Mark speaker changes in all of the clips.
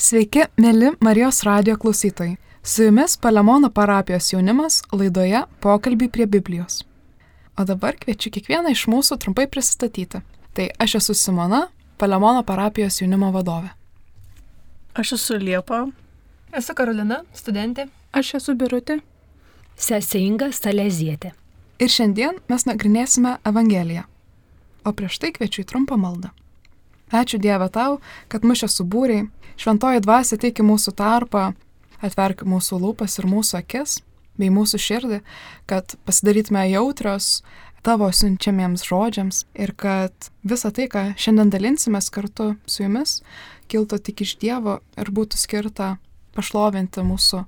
Speaker 1: Sveiki, mėly Marijos radio klausytojai. Su jumis Palemono parapijos jaunimas laidoje Pokalbį prie Biblijos. O dabar kviečiu kiekvieną iš mūsų trumpai prisistatyti. Tai aš esu Simona, Palemono parapijos jaunimo vadovė.
Speaker 2: Aš esu Liepa.
Speaker 3: Esu Karolina, studentė.
Speaker 4: Aš esu Birutė.
Speaker 5: Sesinga Stalezietė.
Speaker 1: Ir šiandien mes nagrinėsime Evangeliją. O prieš tai kviečiu į trumpą maldą. Ačiū Dieve tau, kad mus čia subūrei, šventoji dvasia teiki mūsų tarpą, atverk mūsų lūpas ir mūsų akis, bei mūsų širdį, kad pasidarytume jautrios tavo siunčiamiems žodžiams ir kad visa tai, ką šiandien dalinsimės kartu su jumis, kiltų tik iš Dievo ir būtų skirta pašlovinti mūsų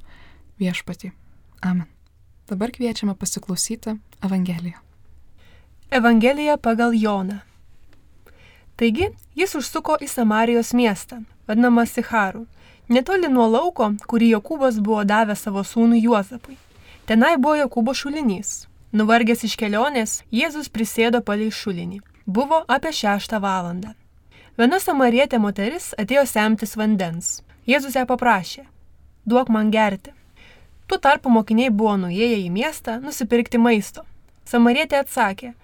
Speaker 1: viešpatį. Amen. Dabar kviečiame pasiklausyti Evangeliją.
Speaker 3: Evangelija pagal Joną. Taigi jis užsuko į Samarijos miestą, vadinamą Sicharu, netoli nuo lauko, kurį Jokūbas buvo davęs savo sūnui Juozapui. Tenai buvo Jokūbo šulinys. Nuvargęs iš kelionės, Jėzus prisėdo palei šulinį. Buvo apie šeštą valandą. Viena samarietė moteris atėjo semtis vandens. Jėzus ją paprašė, duok man gerti. Tuo tarpu mokiniai buvo nuėję į miestą nusipirkti maisto. Samarietė atsakė,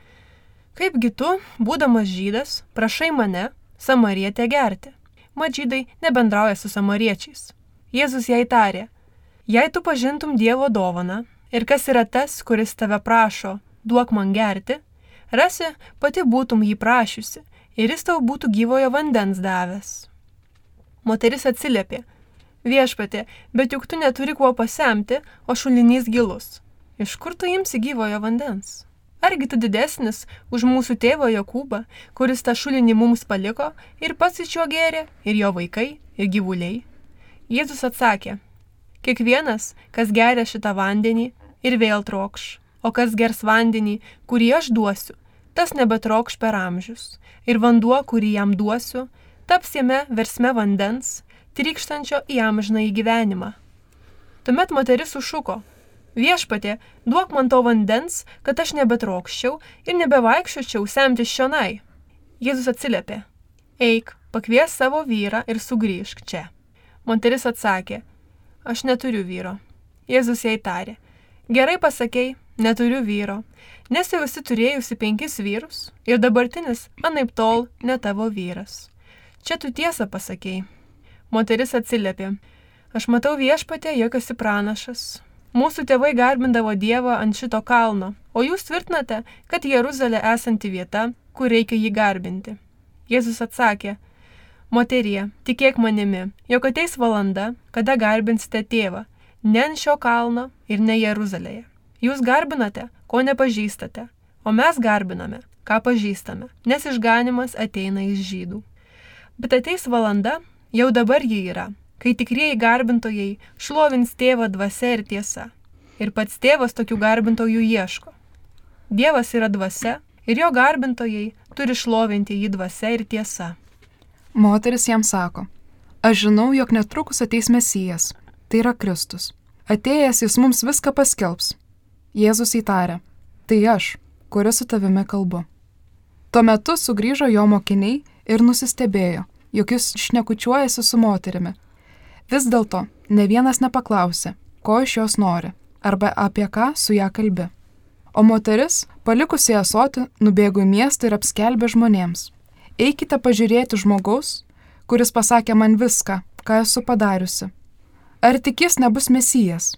Speaker 3: kaipgi tu, būdamas žydas, prašai mane, samarietę gerti. Mat žydai nebendrauja su samariečiais. Jėzus jai tarė, jei tu pažintum Dievo dovaną ir kas yra tas, kuris tave prašo, duok man gerti, rasi, pati būtum jį prašiusi ir jis tau būtų gyvojo vandens davęs. Moteris atsiliepė, viešpatė, bet juk tu neturi kuo pasemti, o šulinys gilus. Iš kur tu imsi gyvojo vandens? Argi tu didesnis už mūsų tėvą Jokūbą, kuris tą šulinį mums paliko ir pats iš jo gėrė, ir jo vaikai, ir gyvuliai? Jėzus atsakė, kiekvienas, kas geria šitą vandenį ir vėl trokš, o kas gers vandenį, kurį aš duosiu, tas nebetrokš per amžius, ir vanduo, kurį jam duosiu, taps jame versme vandens, trykštančio į amžiną į gyvenimą. Tuomet moteris sušuko, viešpatė, duok man to vandens, kad aš nebetrokščiau ir nebevaikščiočiau semti šionai. Jėzus atsiliepė, eik, pakvies savo vyrą ir sugrįžk čia. Moteris atsakė, aš neturiu vyro. Jėzus jai tarė, gerai pasakėjai, neturiu vyro, nes jau esi turėjusi penkis vyrus ir dabartinis anaip tol ne tavo vyras. Čia tu tiesą pasakėjai. Moteris atsiliepė, aš matau viešpatė, jog esi pranašas. Mūsų tėvai garbindavo Dievą ant šito kalno, o jūs tvirtinate, kad Jeruzalė esanti vieta, kur reikia jį garbinti. Jėzus atsakė, Moterie, tikėk manimi, jog ateis valanda, kada garbinsite tėvą, ne ant šio kalno ir ne Jeruzalėje. Jūs garbinate, ko nepažįstate, o mes garbiname, ką pažįstame, nes išganimas ateina iš žydų. Bet ateis valanda, jau dabar ji yra, kai tikrieji garbintojai šlovins tėvą dvasia ir tiesa. Ir pats tėvas tokių garbintojų ieško. Dievas yra dvasia ir jo garbintojai turi šlovinti jį dvasia ir tiesa.
Speaker 1: Moteris jam sako, aš žinau, jog netrukus ateis Mesijas, tai yra Kristus. Atėjęs jis mums viską paskelbs. Jėzus įtarė, tai aš, kuris su tavimi kalbu. Tuo metu sugrįžo jo mokiniai ir nusistebėjo, jog jis šnekučiuojasi su moterimi. Vis dėlto ne vienas nepaklausė, ko iš jos nori, arba apie ką su ją kalbi. O moteris, palikusi asoti, nubėgo į miestą ir apskelbė žmonėms. Eikite pažiūrėti žmogaus, kuris pasakė man viską, ką esu padariusi. Ar tik jis nebus mesijas?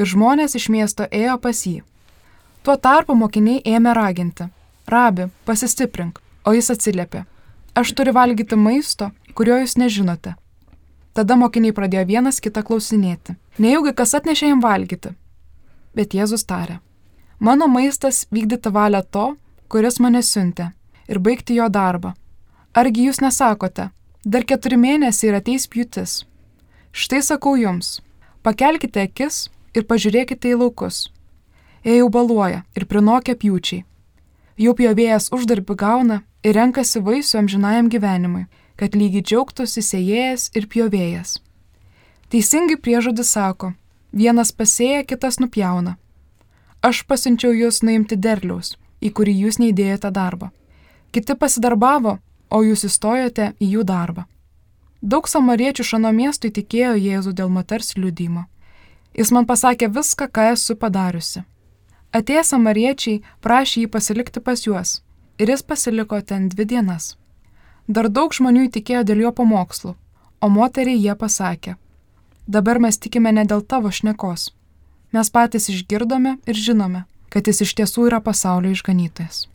Speaker 1: Ir žmonės iš miesto ėjo pas jį. Tuo tarpu mokiniai ėmė raginti. Rabi, pasistiprink, o jis atsiliepė. Aš turiu valgyti maisto, kurio jūs nežinote. Tada mokiniai pradėjo vienas kitą klausinėti. Nejaugi kas atnešė jam valgyti. Bet Jėzus tarė. Mano maistas vykdyti valią to, kuris mane siuntė, ir baigti jo darbą. Argi jūs nesakote, dar keturi mėnesiai ir ateis pjūtis. Štai sakau jums, pakelkite akis ir pažiūrėkite į laukus. Jie jau baluoja ir prinokia pjūčiai. Jau pjovėjas uždarbį gauna ir renkasi vaisių amžinajam gyvenimui, kad lygiai džiaugtųsi sėjėjas ir pjovėjas. Teisingai priežodis sako, vienas pasėja, kitas nupjauna. Aš pasiunčiau jūs nuimti derliaus, į kurį jūs neįdėjote darbą. Kiti pasidarbavo, o jūs įstojote į jų darbą. Daug samariečių šano miestui tikėjo Jėzų dėl moters liudymo. Jis man pasakė viską, ką esu padariusi. Atėję samariečiai prašė jį pasilikti pas juos ir jis pasiliko ten dvi dienas. Dar daug žmonių įtikėjo dėl jo pamokslų, o moteriai jie pasakė, dabar mes tikime ne dėl tavo šnekos. Mes patys išgirdome ir žinome, kad jis iš tiesų yra pasaulio išganytojas.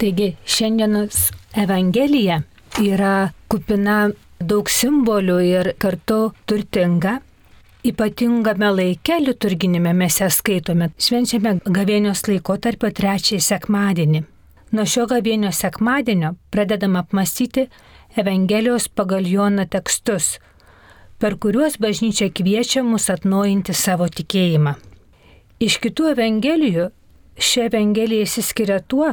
Speaker 5: Taigi šiandienos Evangelija yra kupina daug simbolių ir kartu turtinga. Ypatingame laike liturginėme mes ją skaitome, švenčiame gavėnios laikotarpio trečiąjį sekmadienį. Nuo šio gavėnio sekmadienio pradedam apmastyti Evangelijos pagal Joną tekstus, per kuriuos bažnyčia kviečia mus atnaujinti savo tikėjimą. Iš kitų Evangelijų ši Evangelija įsiskiria tuo,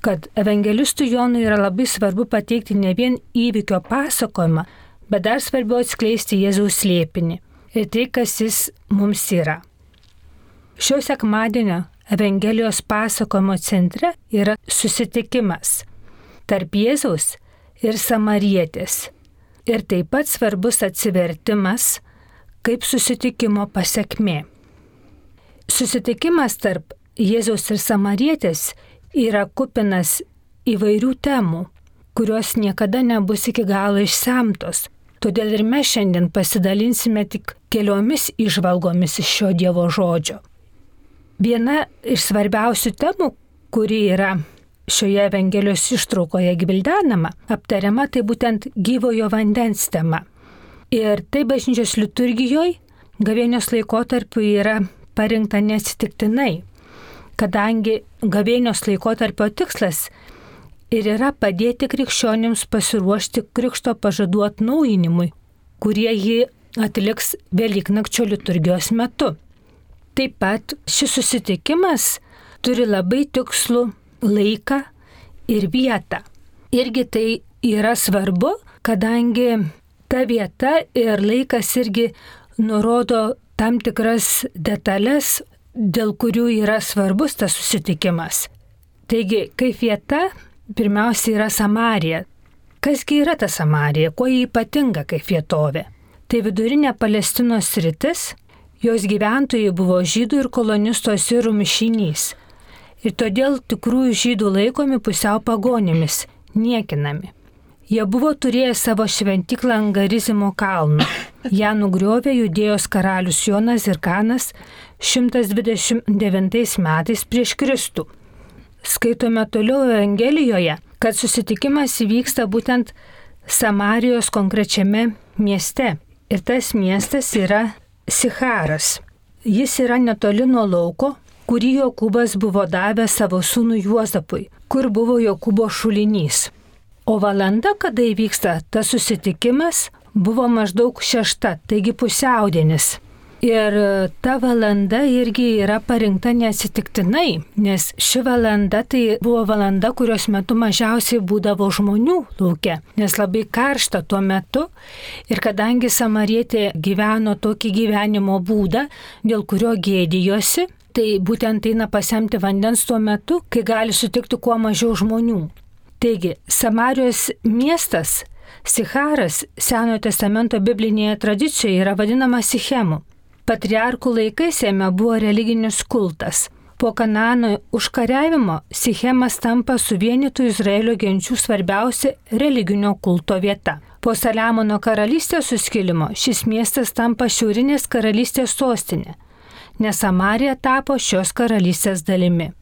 Speaker 5: kad evangelistui Jonui yra labai svarbu pateikti ne vien įvykio pasakojimą, bet dar svarbiau atskleisti Jėzaus slėpinį ir tai, kas jis mums yra. Šio sekmadienio Evangelijos pasakojimo centre yra susitikimas tarp Jėzaus ir Samarietės. Ir taip pat svarbus atsivertimas kaip susitikimo pasiekmė. Susitikimas tarp Jėzaus ir Samarietės yra kupinas įvairių temų, kurios niekada nebus iki galo išsemtos. Todėl ir mes šiandien pasidalinsime tik keliomis išvalgomis iš šio Dievo žodžio. Viena iš svarbiausių temų, kuri yra šioje Evangelijos ištraukoje gvildenama, aptariama, tai būtent gyvojo vandens tema. Ir tai bažnyčios liturgijoje gavėnios laikotarpiu yra parinkta neatsitiktinai, kadangi gavėnios laikotarpio tikslas ir yra padėti krikščionims pasiruošti krikšto pažadų atnaujinimui, kurie jį atliks Velyknakčio liturgijos metu. Taip pat šis susitikimas turi labai tikslų laiką ir vietą. Irgi tai yra svarbu, kadangi ta vieta ir laikas irgi nurodo tam tikras detalės, dėl kurių yra svarbus tas susitikimas. Taigi, kaip vieta, pirmiausia yra Samarija. Kasgi yra ta Samarija, kuo jį ypatinga kaip vietovė? Tai vidurinė Palestinos rytis, jos gyventojai buvo žydų ir kolonistų asirų mišinys ir todėl tikrųjų žydų laikomi pusiau pagonimis, niekinami. Jie buvo turėję savo šventiklą ant Garizimo kalnų. Ja nugriovė judėjos karalius Jonas ir Kanas 129 metais prieš Kristų. Skaitome toliau Evangelijoje, kad susitikimas įvyksta būtent Samarijos konkrečiame mieste. Ir tas miestas yra Sicharas. Jis yra netoli nuo lauko, kurį Jokūbas buvo davęs savo sūnų Juozapui, kur buvo Jokūbo šulinys. O valanda, kada įvyksta tas susitikimas, buvo maždaug šešta, taigi pusiaudienis. Ir ta valanda irgi yra parinkta neatsitiktinai, nes ši valanda tai buvo valanda, kurios metu mažiausiai būdavo žmonių laukia, nes labai karšta tuo metu. Ir kadangi Samarietė gyveno tokį gyvenimo būdą, dėl kurio gėdijosi, tai būtent eina pasiemti vandens tuo metu, kai gali sutikti kuo mažiau žmonių. Taigi, Samarijos miestas Sicharas Senojo testamento biblinėje tradicijoje yra vadinamas Sichemu. Patriarkų laikais jame buvo religinis kultas. Po Kanano užkariavimo Sichemas tampa suvienytų Izraelio genčių svarbiausia religinio kulto vieta. Po Saliamono karalystės suskilimo šis miestas tampa šiaurinės karalystės sostinė, nes Samarija tapo šios karalystės dalimi.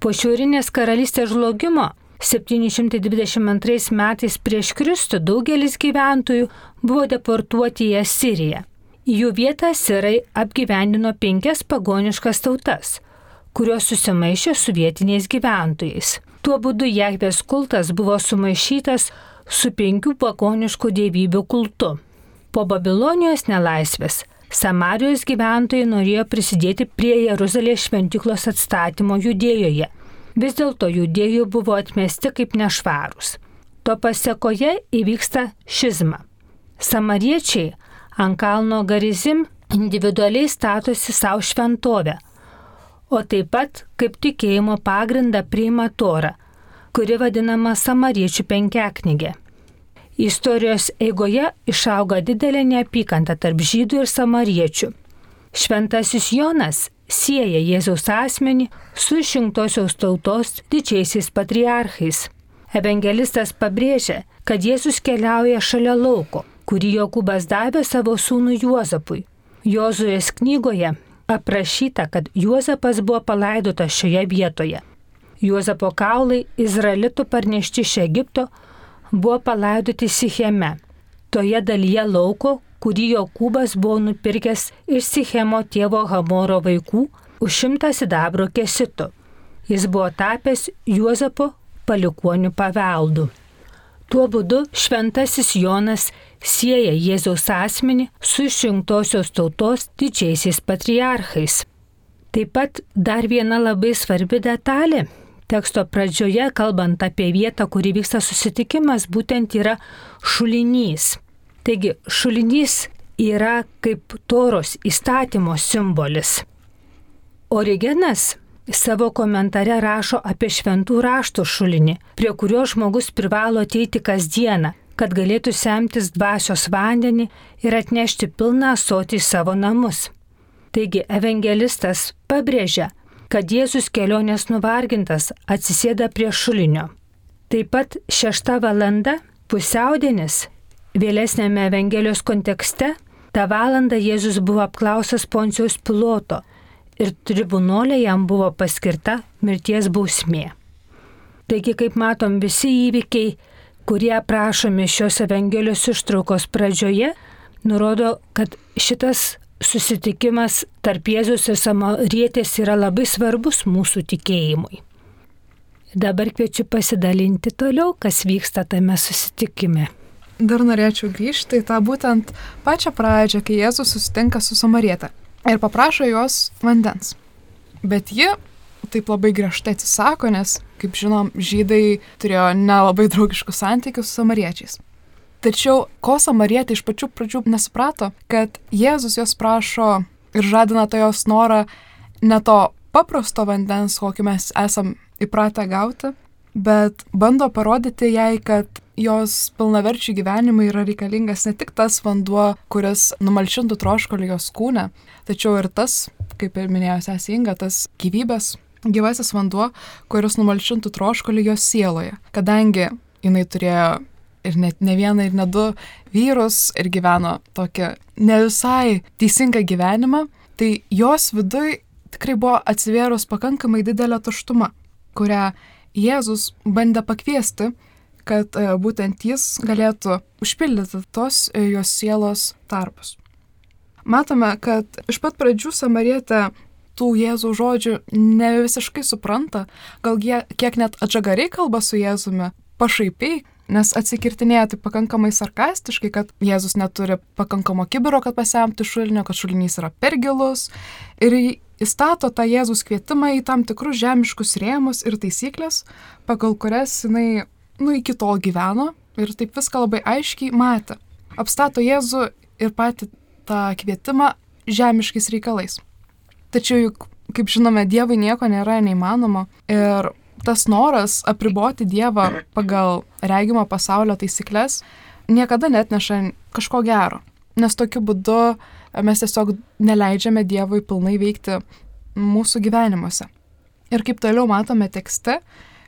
Speaker 5: Po šiaurinės karalystės žlugimo 722 metais prieš Kristų daugelis gyventojų buvo deportuoti į Asiriją. Jų vietą sirai apgyvendino penkias pagoniškas tautas, kurios susimaišė su vietiniais gyventojais. Tuo būdu Jahvės kultas buvo sumaišytas su penkių pagoniškų dievybių kultu. Po Babilonijos nelaisvės Samarijos gyventojai norėjo prisidėti prie Jeruzalės šventiklos atstatymo judėjoje. Vis dėlto judėjų buvo atmesti kaip nešvarūs. To pasiekoje įvyksta šizma. Samariečiai ant kalno Garizim individualiai statosi savo šventovę, o taip pat kaip tikėjimo pagrindą priima Torą, kuri vadinama Samariečių penkiaknygė. Istorijos eigoje išauga didelė neapykanta tarp žydų ir samariečių. Šventasis Jonas sieja Jėzaus asmenį su išrinktosios tautos didžiaisiais patriarchais. Evangelistas pabrėžia, kad Jėzus keliauja šalia lauko, kurį Jokūbas davė savo sūnui Juozapui. Jozuės knygoje aprašyta, kad Juozapas buvo palaidotas šioje vietoje. Juozapo kaulai Izraelitų parnešti iš Egipto buvo palaidoti Sicheme, toje dalyje lauko, kurį Jokūbas buvo nupirkęs iš Sichemo tėvo Hamoro vaikų už šimtą sidabro kesitų. Jis buvo tapęs Juozapo palikonių paveldų. Tuo būdu šventasis Jonas sieja Jėzaus asmenį su išrinktosios tautos didžiaisiais patriarchais. Taip pat dar viena labai svarbi detalė teksto pradžioje, kalbant apie vietą, kur vyksta susitikimas, būtent yra šulinys. Taigi, šulinys yra kaip toros įstatymo simbolis. Origenas savo komentare rašo apie šventų raštų šulinį, prie kurio žmogus privalo ateiti kasdieną, kad galėtų semtis dvasios vandenį ir atnešti pilną sotį į savo namus. Taigi evangelistas pabrėžia, kad Jėzus kelionės nuvargintas atsisėda prie šulinio. Taip pat šešta valanda, pusiaudienis, vėlesnėme Evangelijos kontekste, tą valandą Jėzus buvo apklausęs Poncijos piloto ir tribunolė jam buvo paskirta mirties bausmė. Taigi, kaip matom, visi įvykiai, kurie aprašomi šios Evangelijos ištraukos pradžioje, nurodo, kad šitas susitikimas tarp Jėzus ir Samarietės yra labai svarbus mūsų tikėjimui. Dabar kviečiu pasidalinti toliau, kas vyksta tame susitikime.
Speaker 1: Dar norėčiau grįžti į tą būtent pačią pradžią, kai Jėzus susitinka su Samarietė ir paprašo jos vandens. Bet ji taip labai griežtai atsisako, nes, kaip žinom, žydai turėjo nelabai draugiškus santykius su samariečiais. Tačiau ko samarietė iš pačių pradžių nesuprato, kad Jėzus jos prašo ir žadina tą jos norą ne to paprasto vandens, kokį mes esam įpratę gauti, bet bando parodyti jai, kad jos pilnaverčių gyvenimui yra reikalingas ne tik tas vanduo, kuris numalšintų troškolį jos kūne, tačiau ir tas, kaip ir minėjo sesinga, tas gyvybės, gyvasis vanduo, kuris numalšintų troškolį jos sieloje, kadangi jinai turėjo ir net ne vieną, ir ne du vyrus ir gyveno tokią ne visai teisingą gyvenimą, tai jos viduj tikrai buvo atsivėrus pakankamai didelė tuštuma, kurią Jėzus bandė pakviesti, kad e, būtent jis galėtų užpildyti tos e, jos sielos tarpus. Matome, kad iš pat pradžių samarietė tų Jėzų žodžių ne visiškai supranta, gal jie kiek net atžagariai kalba su Jėzumi, pašaipiai, nes atsikirtinėja tai pakankamai sarkastiškai, kad Jėzus neturi pakankamo kibiro, kad pasemti šulinio, kad šulinys yra per gilus ir įstato tą Jėzus kvietimą į tam tikrus žemiškus rėmus ir taisyklės, pagal kurias jinai, nu, iki tol gyveno ir taip viską labai aiškiai matė. Apstato Jėzų ir patį tą kvietimą žemiškais reikalais. Tačiau juk, kaip žinome, Dievui nieko nėra neįmanoma ir tas noras apriboti Dievą pagal regimo pasaulio taisyklės niekada net neša kažko gero. Nes tokiu būdu mes tiesiog neleidžiame Dievui pilnai veikti mūsų gyvenimuose. Ir kaip toliau matome tekste,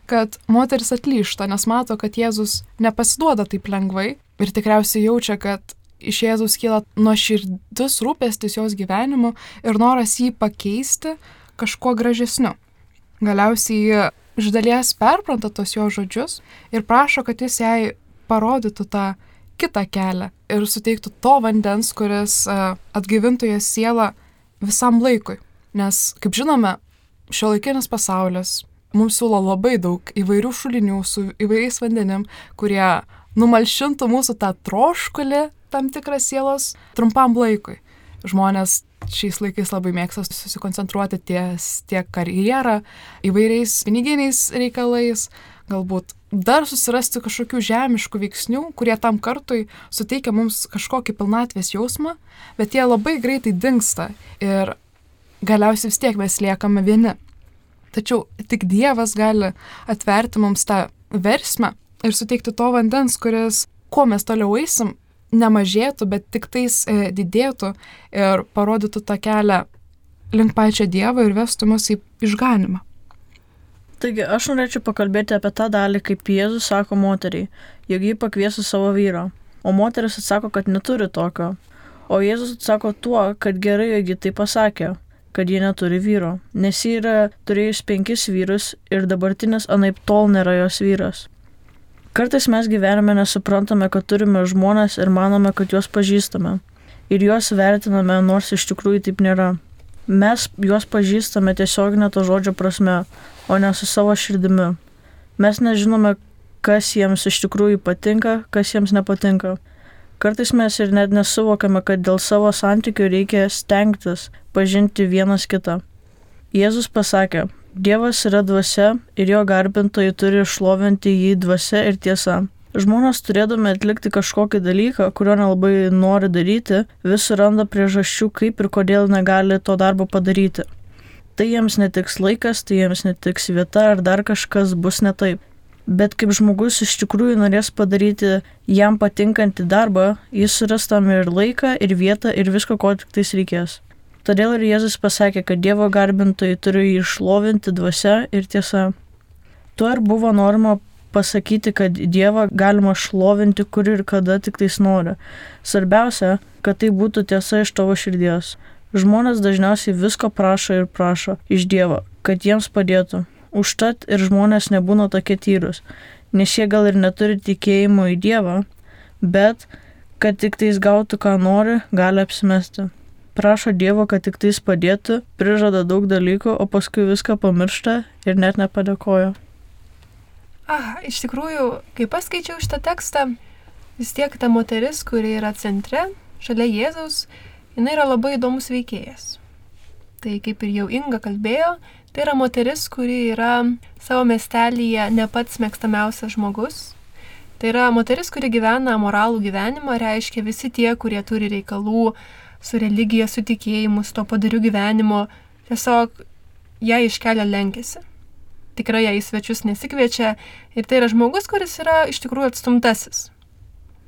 Speaker 1: kad moteris atlyšta, nes mato, kad Jėzus nepasiduoda taip lengvai ir tikriausiai jaučia, kad iš Jėzus kyla nuoširdus rūpestis jos gyvenimu ir noras jį pakeisti kažkuo gražesniu. Galiausiai iš dalies perpranta tos jo žodžius ir prašo, kad jis jai parodytų tą kitą kelią ir suteiktų to vandens, kuris e, atgaivintų jos sielą visam laikui. Nes, kaip žinome, šio laikinis pasaulis mums siūlo labai daug įvairių šulinių su įvairiais vandenim, kurie numalšintų mūsų tą troškulį tam tikrą sielos trumpam laikui. Žmonės šiais laikais labai mėgsta susikoncentruoti ties tiek karjerą, įvairiais piniginiais reikalais, galbūt dar susirasti kažkokių žemiškų veiksnių, kurie tam kartui suteikia mums kažkokį pilnatvės jausmą, bet jie labai greitai dinksta ir galiausiai vis tiek mes liekame vieni. Tačiau tik Dievas gali atverti mums tą versmę ir suteikti to vandens, kuris kuo mes toliau eisim, nemažėtų, bet tik tais e, didėtų ir parodytų tą kelią link pačią Dievą ir vestų mus į išganimą.
Speaker 2: Taigi aš norėčiau pakalbėti apie tą dalį, kaip Jėzus sako moteriai, jog jį pakviesų savo vyrą, o moteris atsako, kad neturi tokio. O Jėzus atsako tuo, kad gerai, jog ji tai pasakė, kad ji neturi vyro, nes ji yra turėjus penkis vyrus ir dabartinis anaip tol nėra jos vyras. Kartais mes gyvenime nesuprantame, kad turime žmonės ir manome, kad juos pažįstame. Ir juos vertiname, nors iš tikrųjų taip nėra. Mes juos pažįstame tiesioginė to žodžio prasme, o ne su savo širdimi. Mes nežinome, kas jiems iš tikrųjų patinka, kas jiems nepatinka. Kartais mes ir net nesuvokiame, kad dėl savo santykių reikia stengtis pažinti vienas kitą. Jėzus pasakė, Dievas yra dvasia ir jo garbintojai turi šlovinti jį dvasia ir tiesa. Žmonės turėdami atlikti kažkokį dalyką, kurio nelabai nori daryti, vis suranda priežasčių, kaip ir kodėl negali to darbo padaryti. Tai jiems netiks laikas, tai jiems netiks vieta ar dar kažkas bus ne taip. Bet kaip žmogus iš tikrųjų norės padaryti jam patinkantį darbą, jis suras tam ir laiką, ir vietą, ir viską, ko tik tais reikės. Todėl ir Jėzus pasakė, kad Dievo garbintojai turi jį išlovinti dvasia ir tiesa. Tuo ir buvo norma pasakyti, kad Dievą galima šlovinti kur ir kada tik tais nori. Svarbiausia, kad tai būtų tiesa iš tavo širdies. Žmonės dažniausiai visko prašo ir prašo iš Dievo, kad jiems padėtų. Užtat ir žmonės nebūna tokie tyrus, nes jie gal ir neturi tikėjimo į Dievą, bet kad tik tais gautų, ką nori, gali apsimesti prašo Dievo, kad tik tais padėtų, prižada daug dalykų, o paskui viską pamiršta ir net nepadėkoja.
Speaker 3: Ah, iš tikrųjų, kai paskaičiau šitą tekstą, vis tiek ta moteris, kuri yra centre, šalia Jėzaus, jinai yra labai įdomus veikėjas. Tai kaip ir jau Inga kalbėjo, tai yra moteris, kuri yra savo miestelėje ne pats mėgstamiausias žmogus. Tai yra moteris, kuri gyvena moralų gyvenimą, reiškia visi tie, kurie turi reikalų su religija, su tikėjimu, su to padariu gyvenimu, tiesiog ją iš kelio lenkėsi. Tikrai ją į svečius nesikviečia ir tai yra žmogus, kuris yra iš tikrųjų atstumtasis.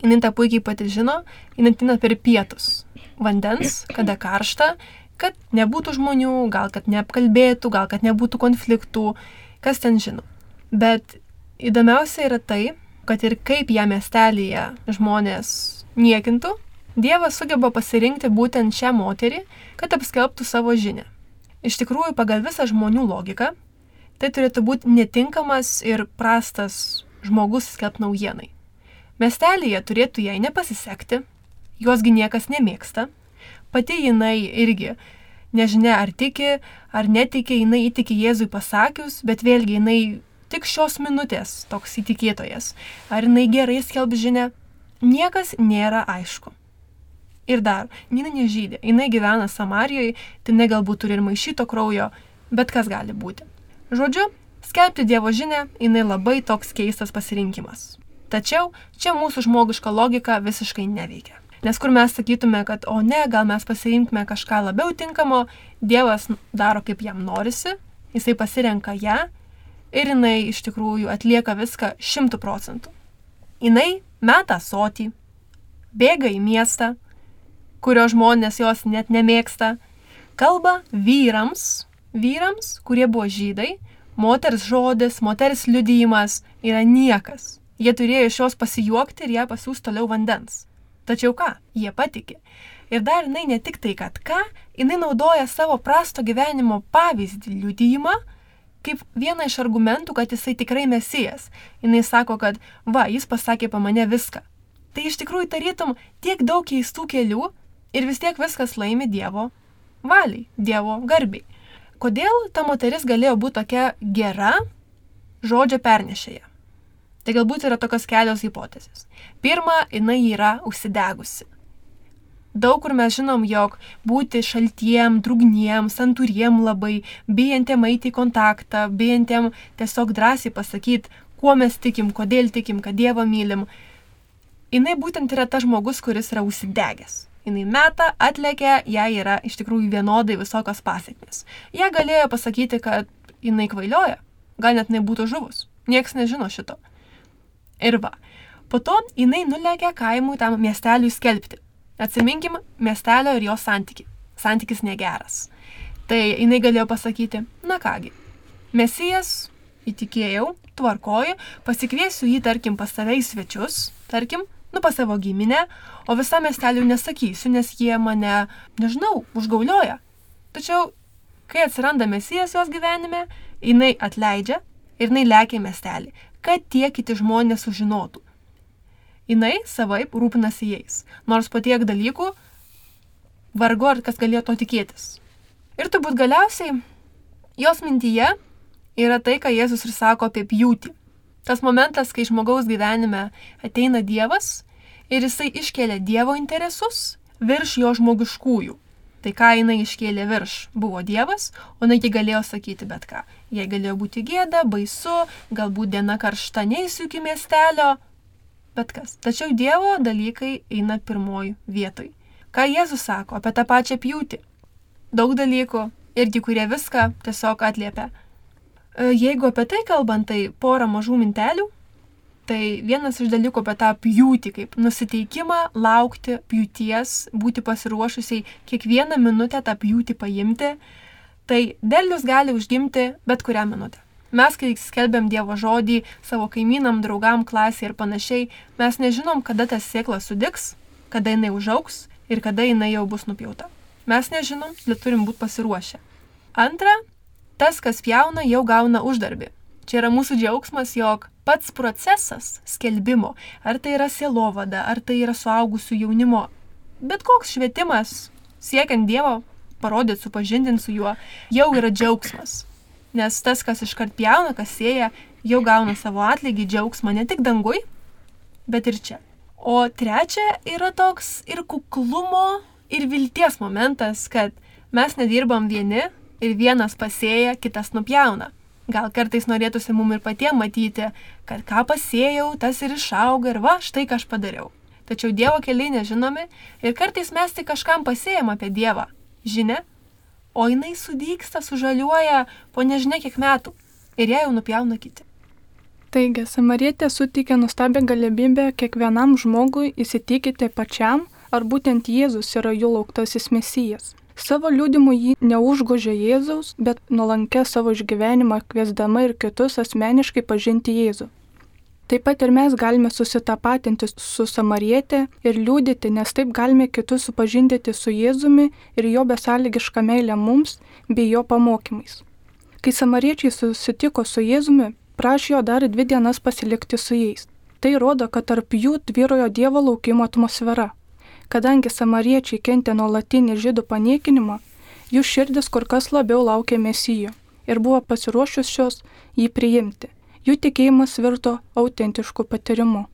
Speaker 3: Jis tą puikiai pati žino, jis atina per pietus. Vandens, kada karšta, kad nebūtų žmonių, gal kad neapkalbėtų, gal kad nebūtų konfliktų, kas ten žino. Bet įdomiausia yra tai, kad ir kaip ją miestelėje žmonės niekintų, Dievas sugeba pasirinkti būtent šią moterį, kad apskelbtų savo žinę. Iš tikrųjų, pagal visą žmonių logiką, tai turėtų būti netinkamas ir prastas žmogus skelbti naujienai. Mestelėje turėtų jai nepasisekti, juosgi niekas nemėgsta, pati jinai irgi nežinia ar tiki, ar netiki, jinai įtiki Jėzui pasakius, bet vėlgi jinai tik šios minutės toks įtikėtojas. Ar jinai gerai skelb žinę, niekas nėra aišku. Ir dar, jinai nežydė, jinai gyvena Samarijoje, tai ne galbūt turi ir maišyto kraujo, bet kas gali būti. Žodžiu, skelbti Dievo žinę, jinai labai toks keistas pasirinkimas. Tačiau čia mūsų žmogiška logika visiškai neveikia. Nes kur mes sakytume, kad o ne, gal mes pasirinktume kažką labiau tinkamo, Dievas daro kaip jam norisi, jisai pasirenka ją ir jinai iš tikrųjų atlieka viską šimtų procentų. Jinai meta sotį, bėga į miestą, kurio žmonės jos net nemėgsta, kalba vyrams, vyrams, kurie buvo žydai, moters žodis, moters liudijimas yra niekas. Jie turėjo iš jos pasijuokti ir ją pasiūs toliau vandens. Tačiau ką, jie patikė. Ir dar jinai ne tik tai, kad ką, jinai naudoja savo prasto gyvenimo pavyzdį liudijimą, kaip vieną iš argumentų, kad jisai tikrai mesijas. Jis sako, kad va, jis pasakė pa mane viską. Tai iš tikrųjų tarytum tiek daug keistų kelių, Ir vis tiek viskas laimi Dievo valiai, Dievo garbiai. Kodėl ta moteris galėjo būti tokia gera žodžio pernešėja? Tai galbūt yra tokios kelios hipotezės. Pirma, jinai yra užsidegusi. Daug kur mes žinom, jog būti šaltiem, drugniem, santūriem labai, bijantiem eiti į kontaktą, bijantiem tiesiog drąsiai pasakyti, kuo mes tikim, kodėl tikim, kad Dievą mylim. Jinai būtent yra tas žmogus, kuris yra užsidegęs jinai meta, atlekia, jai yra iš tikrųjų vienodai visokios pasiekmes. Jie galėjo pasakyti, kad jinai kvailioja, gal net nebūtų žuvus. Niekas nežino šito. Ir va, Po to jinai nulėkė kaimui tam miesteliui skelbti. Atsiminkim miestelio ir jo santyki. Santykis negeras. Tai jinai galėjo pasakyti, na kągi, mesijas, įtikėjau, tvarkoju, pasikviesiu jį, tarkim, pas save į svečius, tarkim, nu pas savo giminę, o visam miesteliu nesakysiu, nes jie mane, nežinau, užgaulioja. Tačiau, kai atsiranda mesijas jos gyvenime, jinai atleidžia ir jinai lekia miestelį, kad tie kiti žmonės sužinotų. Jinai savaip rūpinasi jais, nors po tiek dalykų vargu ar kas galėjo to tikėtis. Ir turbūt galiausiai jos mintyje yra tai, ką Jėzus ir sako apie pjūtį. Tas momentas, kai žmogaus gyvenime ateina Dievas ir jisai iškelia Dievo interesus virš jo žmogiškųjų. Tai ką jinai iškėlė virš buvo Dievas, o jinai galėjo sakyti bet ką. Jei galėjo būti gėda, baisu, galbūt diena karšta, neįsiu iki miestelio, bet kas. Tačiau Dievo dalykai eina pirmoji vietoj. Ką Jėzus sako apie tą pačią pjūtį? Daug dalykų, irgi kurie viską tiesiog atliepia. E, jeigu apie tai kalbant, tai pora mažų mintelių. Tai vienas iš dalykų apie tą pjūtį, kaip nusiteikimą laukti pjūties, būti pasiruošusiai kiekvieną minutę tą pjūtį paimti, tai derlius gali užgimti bet kurią minutę. Mes, kai skelbiam Dievo žodį savo kaimynam, draugam, klasiai ir panašiai, mes nežinom, kada tas sėkla sudiks, kada jinai užauks ir kada jinai jau bus nupjauta. Mes nežinom, bet turim būti pasiruošę. Antra, tas, kas jauna, jau gauna uždarbį. Čia yra mūsų džiaugsmas, jog pats procesas skelbimo, ar tai yra sielovada, ar tai yra suaugusių jaunimo, bet koks švietimas siekiant Dievo, parodyti, supažindinti su juo, jau yra džiaugsmas. Nes tas, kas iškart jauna, kas sėja, jau gauna savo atlygį džiaugsmą ne tik dangui, bet ir čia. O trečia yra toks ir kuklumo, ir vilties momentas, kad mes nedirbam vieni ir vienas pasėja, kitas nupjauna. Gal kartais norėtųsi mum ir patiem matyti, kad ką pasėjau, tas ir išauga ir va, štai ką aš padariau. Tačiau Dievo keliai nežinomi ir kartais mes tik kažkam pasėjom apie Dievą. Žinia, o jinai sudyksta, sužaliuoja po nežinia kiek metų ir ją jau nupjauna kiti.
Speaker 4: Taigi, Samarietė suteikė nustabią galimybę kiekvienam žmogui įsitikinti pačiam, ar būtent Jėzus yra jų lauktasis mesijas. Savo liūdimu jį neužgožė Jėzaus, bet nuolankė savo išgyvenimą kviesdama ir kitus asmeniškai pažinti Jėzų. Taip pat ir mes galime susitapatinti su Samarietė ir liūdėti, nes taip galime kitus supažindyti su Jėzumi ir jo besąlygišką meilę mums bei jo pamokymais. Kai samariečiai susitiko su Jėzumi, prašė jo dar dvi dienas pasilikti su jais. Tai rodo, kad tarp jų tvyrojo Dievo laukimo atmosfera. Kadangi samariečiai kentė nuolatinį žydų paniekinimą, jų širdis kur kas labiau laukė mesijo ir buvo pasiruošusios jį priimti. Jų tikėjimas virto autentišku patyrimu.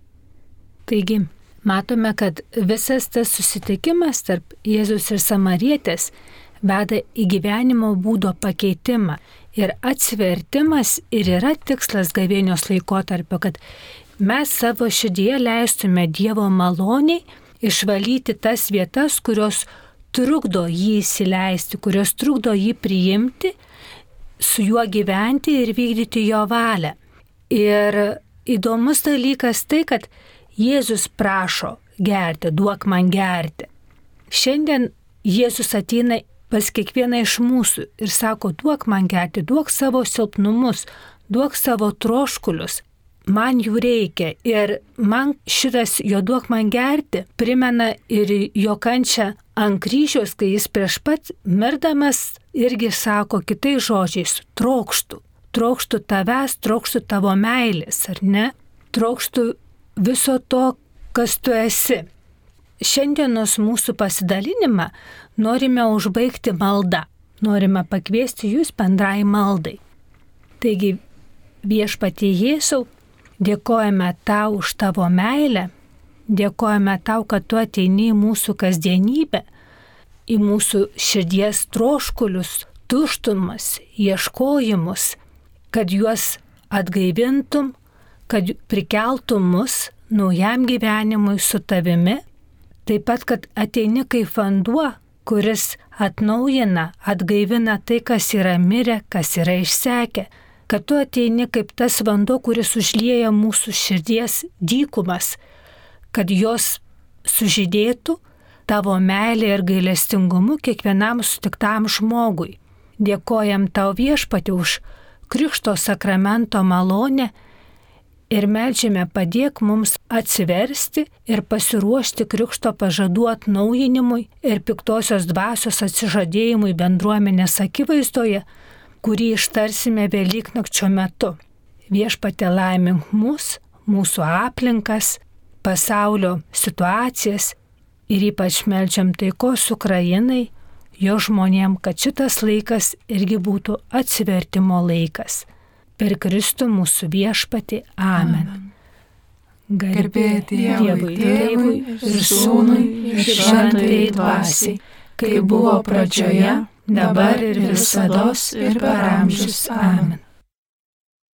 Speaker 5: Taigi, matome, kad visas tas susitikimas tarp Jėzus ir Samarietės veda į gyvenimo būdo pakeitimą. Ir atsivertimas ir yra tikslas gavėnios laikotarpio, kad mes savo širdyje leistume Dievo maloniai išvalyti tas vietas, kurios trukdo jį įsileisti, kurios trukdo jį priimti, su juo gyventi ir vykdyti jo valią. Ir įdomus dalykas tai, kad Jėzus prašo gerti, duok man gerti. Šiandien Jėzus ateina pas kiekvieną iš mūsų ir sako, duok man gerti, duok savo silpnumus, duok savo troškulius, man jų reikia ir man šitas jo duok man gerti primena ir jo kančią ant kryžiaus, kai jis prieš pat mirdamas irgi sako kitais žodžiais - trokštų. Trokštų tavęs, trokštų tavo meilės, ar ne? Trokštų viso to, kas tu esi. Šiandienos mūsų pasidalinimą norime užbaigti maldą. Norime pakviesti jūs bendrai maldai. Taigi, viešpatie Jėzau, Dėkojame tau už tavo meilę, dėkojame tau, kad tu ateini į mūsų kasdienybę, į mūsų širdies troškulius, tuštumas, ieškojimus, kad juos atgaivintum, kad prikeltum mus naujam gyvenimui su tavimi, taip pat, kad ateini kaip vanduo, kuris atnaujina, atgaivina tai, kas yra mirę, kas yra išsekę, kad tu ateini kaip tas vanduo, kuris užlieja mūsų širdies dykumas, kad jos sužydėtų tavo meilė ir gailestingumu kiekvienam sutiktam žmogui. Dėkojam tau viešpati už Krikšto sakramento malonę ir melžiame padėk mums atsiversti ir pasiruošti Krikšto pažadų atnaujinimui ir piktosios dvasios atsižadėjimui bendruomenės akivaizdoje, kurį ištarsime Velyknakčio metu. Viešpatė laimink mus, mūsų aplinkas, pasaulio situacijas ir ypač melčiam taikos Ukrainai, jo žmonėm, kad šitas laikas irgi būtų atsivertimo laikas. Per Kristų mūsų viešpati. Amen. Amen.
Speaker 1: Garbė Dievui, Tėvui ir Sūnui ir Šventai Dvasiai, kai buvo pradžioje, dabar ir visada ir per amžius. Amen.